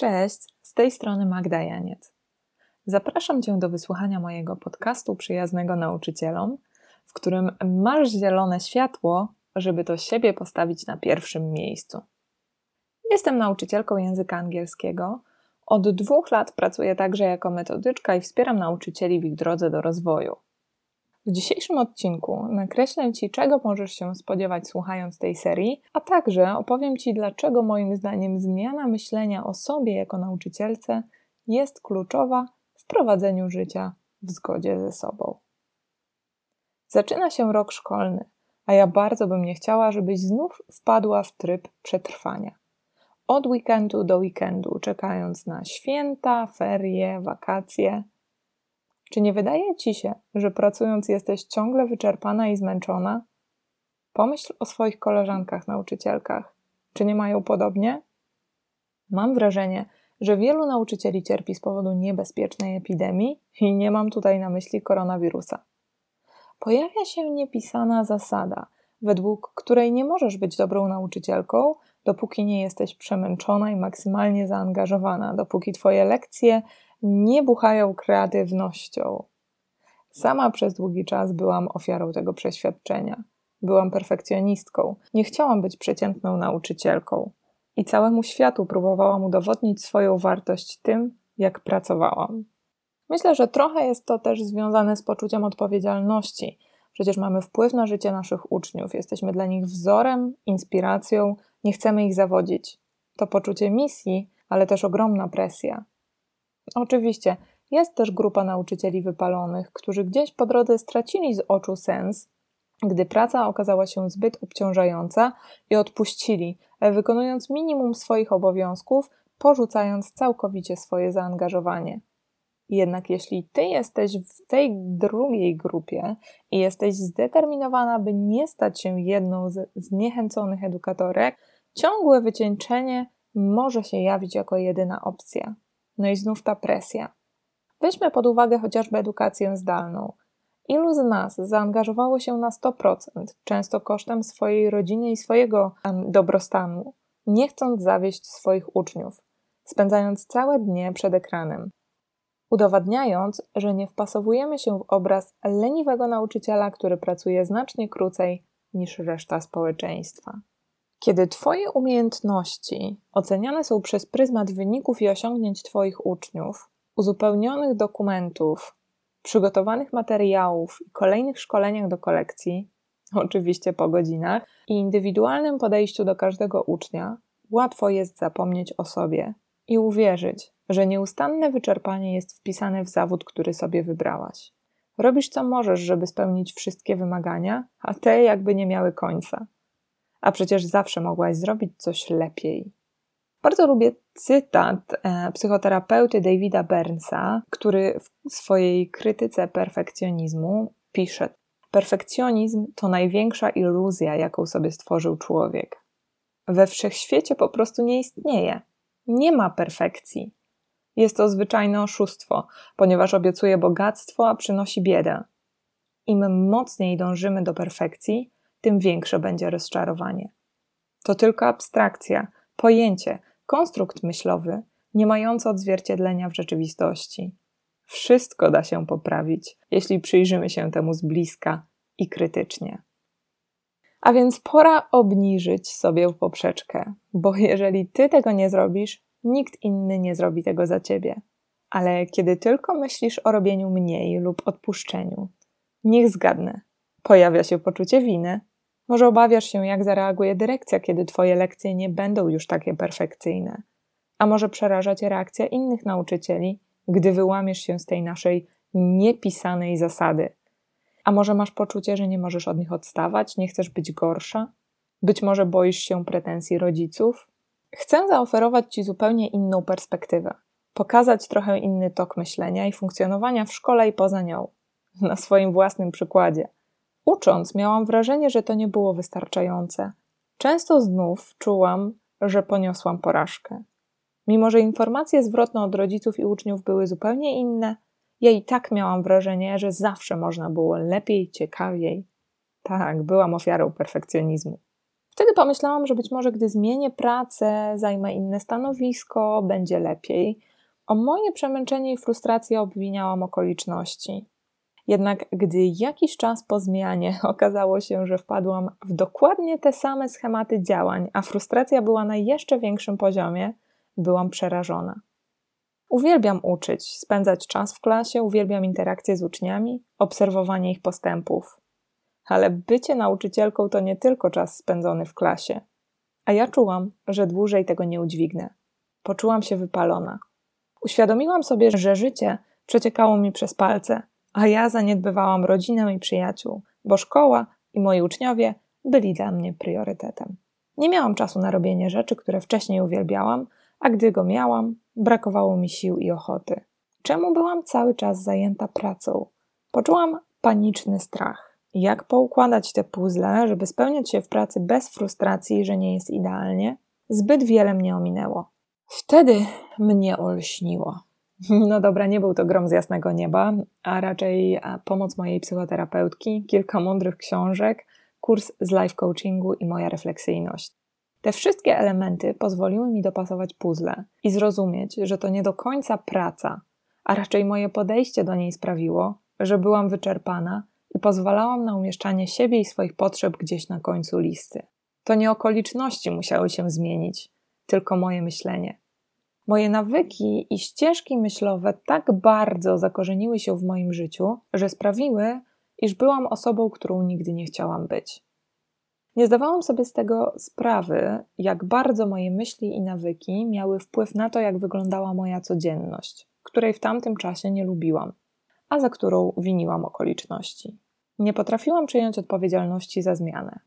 Cześć, z tej strony Magda Janiec. Zapraszam Cię do wysłuchania mojego podcastu przyjaznego nauczycielom, w którym masz zielone światło, żeby to siebie postawić na pierwszym miejscu. Jestem nauczycielką języka angielskiego. Od dwóch lat pracuję także jako metodyczka i wspieram nauczycieli w ich drodze do rozwoju. W dzisiejszym odcinku nakreślę Ci, czego możesz się spodziewać słuchając tej serii, a także opowiem Ci, dlaczego moim zdaniem zmiana myślenia o sobie jako nauczycielce jest kluczowa w prowadzeniu życia w zgodzie ze sobą. Zaczyna się rok szkolny, a ja bardzo bym nie chciała, żebyś znów wpadła w tryb przetrwania. Od weekendu do weekendu, czekając na święta, ferie, wakacje – czy nie wydaje ci się, że pracując jesteś ciągle wyczerpana i zmęczona? Pomyśl o swoich koleżankach, nauczycielkach. Czy nie mają podobnie? Mam wrażenie, że wielu nauczycieli cierpi z powodu niebezpiecznej epidemii i nie mam tutaj na myśli koronawirusa. Pojawia się niepisana zasada, według której nie możesz być dobrą nauczycielką, dopóki nie jesteś przemęczona i maksymalnie zaangażowana, dopóki twoje lekcje nie buchają kreatywnością. Sama przez długi czas byłam ofiarą tego przeświadczenia. Byłam perfekcjonistką, nie chciałam być przeciętną nauczycielką i całemu światu próbowałam udowodnić swoją wartość tym, jak pracowałam. Myślę, że trochę jest to też związane z poczuciem odpowiedzialności. Przecież mamy wpływ na życie naszych uczniów, jesteśmy dla nich wzorem, inspiracją, nie chcemy ich zawodzić. To poczucie misji, ale też ogromna presja. Oczywiście, jest też grupa nauczycieli wypalonych, którzy gdzieś po drodze stracili z oczu sens, gdy praca okazała się zbyt obciążająca i odpuścili, wykonując minimum swoich obowiązków, porzucając całkowicie swoje zaangażowanie. Jednak jeśli ty jesteś w tej drugiej grupie i jesteś zdeterminowana, by nie stać się jedną z zniechęconych edukatorek, ciągłe wycieńczenie może się jawić jako jedyna opcja. No i znów ta presja. Weźmy pod uwagę chociażby edukację zdalną. Ilu z nas zaangażowało się na 100%, często kosztem swojej rodziny i swojego dobrostanu, nie chcąc zawieść swoich uczniów, spędzając całe dnie przed ekranem, udowadniając, że nie wpasowujemy się w obraz leniwego nauczyciela, który pracuje znacznie krócej niż reszta społeczeństwa. Kiedy Twoje umiejętności oceniane są przez pryzmat wyników i osiągnięć Twoich uczniów, uzupełnionych dokumentów, przygotowanych materiałów i kolejnych szkoleniach do kolekcji, oczywiście po godzinach, i indywidualnym podejściu do każdego ucznia, łatwo jest zapomnieć o sobie i uwierzyć, że nieustanne wyczerpanie jest wpisane w zawód, który sobie wybrałaś. Robisz co możesz, żeby spełnić wszystkie wymagania, a te jakby nie miały końca a przecież zawsze mogłaś zrobić coś lepiej. Bardzo lubię cytat e, psychoterapeuty Davida Bernsa, który w swojej krytyce perfekcjonizmu pisze: Perfekcjonizm to największa iluzja, jaką sobie stworzył człowiek. We wszechświecie po prostu nie istnieje. Nie ma perfekcji. Jest to zwyczajne oszustwo, ponieważ obiecuje bogactwo, a przynosi biedę. Im mocniej dążymy do perfekcji, tym większe będzie rozczarowanie. To tylko abstrakcja, pojęcie, konstrukt myślowy, nie mający odzwierciedlenia w rzeczywistości. Wszystko da się poprawić, jeśli przyjrzymy się temu z bliska i krytycznie. A więc pora obniżyć sobie w poprzeczkę, bo jeżeli ty tego nie zrobisz, nikt inny nie zrobi tego za ciebie. Ale kiedy tylko myślisz o robieniu mniej lub odpuszczeniu, niech zgadnę, pojawia się poczucie winy, może obawiasz się, jak zareaguje dyrekcja, kiedy Twoje lekcje nie będą już takie perfekcyjne. A może przeraża Cię reakcja innych nauczycieli, gdy wyłamiesz się z tej naszej niepisanej zasady. A może masz poczucie, że nie możesz od nich odstawać, nie chcesz być gorsza? Być może boisz się pretensji rodziców? Chcę zaoferować Ci zupełnie inną perspektywę, pokazać trochę inny tok myślenia i funkcjonowania w szkole i poza nią, na swoim własnym przykładzie – Ucząc, miałam wrażenie, że to nie było wystarczające. Często znów czułam, że poniosłam porażkę. Mimo, że informacje zwrotne od rodziców i uczniów były zupełnie inne, ja i tak miałam wrażenie, że zawsze można było lepiej, ciekawiej. Tak, byłam ofiarą perfekcjonizmu. Wtedy pomyślałam, że być może gdy zmienię pracę, zajmę inne stanowisko, będzie lepiej. O moje przemęczenie i frustrację obwiniałam okoliczności. Jednak gdy jakiś czas po zmianie okazało się, że wpadłam w dokładnie te same schematy działań, a frustracja była na jeszcze większym poziomie, byłam przerażona. Uwielbiam uczyć, spędzać czas w klasie, uwielbiam interakcje z uczniami, obserwowanie ich postępów. Ale bycie nauczycielką to nie tylko czas spędzony w klasie. A ja czułam, że dłużej tego nie udźwignę. Poczułam się wypalona. Uświadomiłam sobie, że życie przeciekało mi przez palce, a ja zaniedbywałam rodzinę i przyjaciół, bo szkoła i moi uczniowie byli dla mnie priorytetem. Nie miałam czasu na robienie rzeczy, które wcześniej uwielbiałam, a gdy go miałam, brakowało mi sił i ochoty. Czemu byłam cały czas zajęta pracą? Poczułam paniczny strach. Jak poukładać te puzzle, żeby spełniać się w pracy bez frustracji, że nie jest idealnie? Zbyt wiele mnie ominęło. Wtedy mnie olśniło. No dobra, nie był to grom z jasnego nieba, a raczej pomoc mojej psychoterapeutki, kilka mądrych książek, kurs z life coachingu i moja refleksyjność. Te wszystkie elementy pozwoliły mi dopasować puzzle i zrozumieć, że to nie do końca praca, a raczej moje podejście do niej sprawiło, że byłam wyczerpana i pozwalałam na umieszczanie siebie i swoich potrzeb gdzieś na końcu listy. To nie okoliczności musiały się zmienić, tylko moje myślenie. Moje nawyki i ścieżki myślowe tak bardzo zakorzeniły się w moim życiu, że sprawiły, iż byłam osobą, którą nigdy nie chciałam być. Nie zdawałam sobie z tego sprawy, jak bardzo moje myśli i nawyki miały wpływ na to, jak wyglądała moja codzienność, której w tamtym czasie nie lubiłam, a za którą winiłam okoliczności. Nie potrafiłam przyjąć odpowiedzialności za zmianę.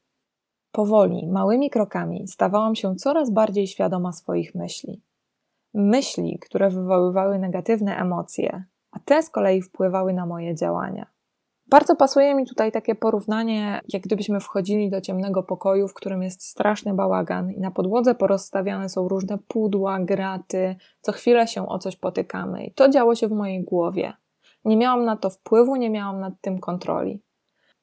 Powoli, małymi krokami stawałam się coraz bardziej świadoma swoich myśli myśli, które wywoływały negatywne emocje, a te z kolei wpływały na moje działania. Bardzo pasuje mi tutaj takie porównanie, jak gdybyśmy wchodzili do ciemnego pokoju, w którym jest straszny bałagan i na podłodze porozstawiane są różne pudła, graty, co chwilę się o coś potykamy. I to działo się w mojej głowie. Nie miałam na to wpływu, nie miałam nad tym kontroli.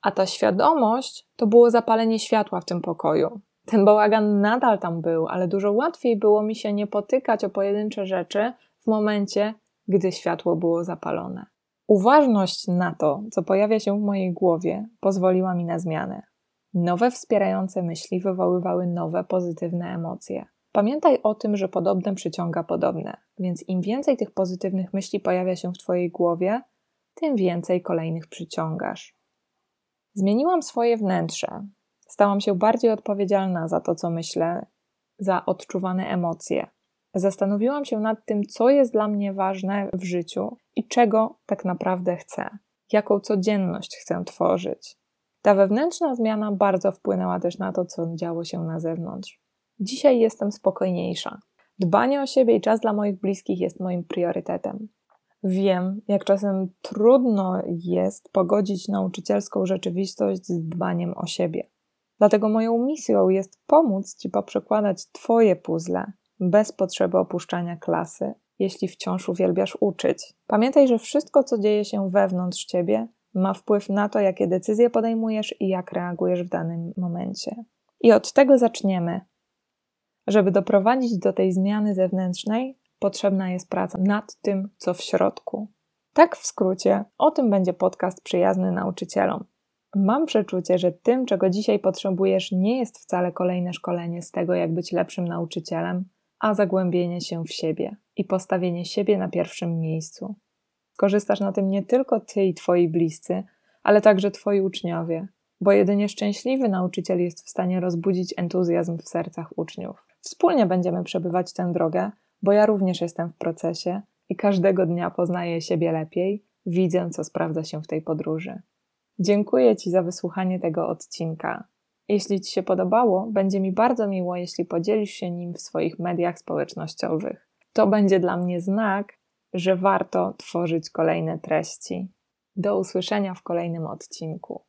A ta świadomość to było zapalenie światła w tym pokoju. Ten bałagan nadal tam był, ale dużo łatwiej było mi się nie potykać o pojedyncze rzeczy w momencie, gdy światło było zapalone. Uważność na to, co pojawia się w mojej głowie, pozwoliła mi na zmianę. Nowe wspierające myśli wywoływały nowe pozytywne emocje. Pamiętaj o tym, że podobne przyciąga podobne, więc im więcej tych pozytywnych myśli pojawia się w Twojej głowie, tym więcej kolejnych przyciągasz. Zmieniłam swoje wnętrze, Stałam się bardziej odpowiedzialna za to, co myślę, za odczuwane emocje. Zastanowiłam się nad tym, co jest dla mnie ważne w życiu i czego tak naprawdę chcę, jaką codzienność chcę tworzyć. Ta wewnętrzna zmiana bardzo wpłynęła też na to, co działo się na zewnątrz. Dzisiaj jestem spokojniejsza. Dbanie o siebie i czas dla moich bliskich jest moim priorytetem. Wiem, jak czasem trudno jest pogodzić nauczycielską rzeczywistość z dbaniem o siebie. Dlatego moją misją jest pomóc Ci poprzekładać Twoje puzzle bez potrzeby opuszczania klasy, jeśli wciąż uwielbiasz uczyć. Pamiętaj, że wszystko, co dzieje się wewnątrz Ciebie, ma wpływ na to, jakie decyzje podejmujesz i jak reagujesz w danym momencie. I od tego zaczniemy. Żeby doprowadzić do tej zmiany zewnętrznej, potrzebna jest praca nad tym, co w środku. Tak w skrócie, o tym będzie podcast przyjazny nauczycielom. Mam przeczucie, że tym, czego dzisiaj potrzebujesz, nie jest wcale kolejne szkolenie z tego, jak być lepszym nauczycielem, a zagłębienie się w siebie i postawienie siebie na pierwszym miejscu. Korzystasz na tym nie tylko ty i twoi bliscy, ale także twoi uczniowie, bo jedynie szczęśliwy nauczyciel jest w stanie rozbudzić entuzjazm w sercach uczniów. Wspólnie będziemy przebywać tę drogę, bo ja również jestem w procesie i każdego dnia poznaję siebie lepiej, widzę, co sprawdza się w tej podróży. Dziękuję Ci za wysłuchanie tego odcinka. Jeśli Ci się podobało, będzie mi bardzo miło, jeśli podzielisz się nim w swoich mediach społecznościowych. To będzie dla mnie znak, że warto tworzyć kolejne treści. Do usłyszenia w kolejnym odcinku.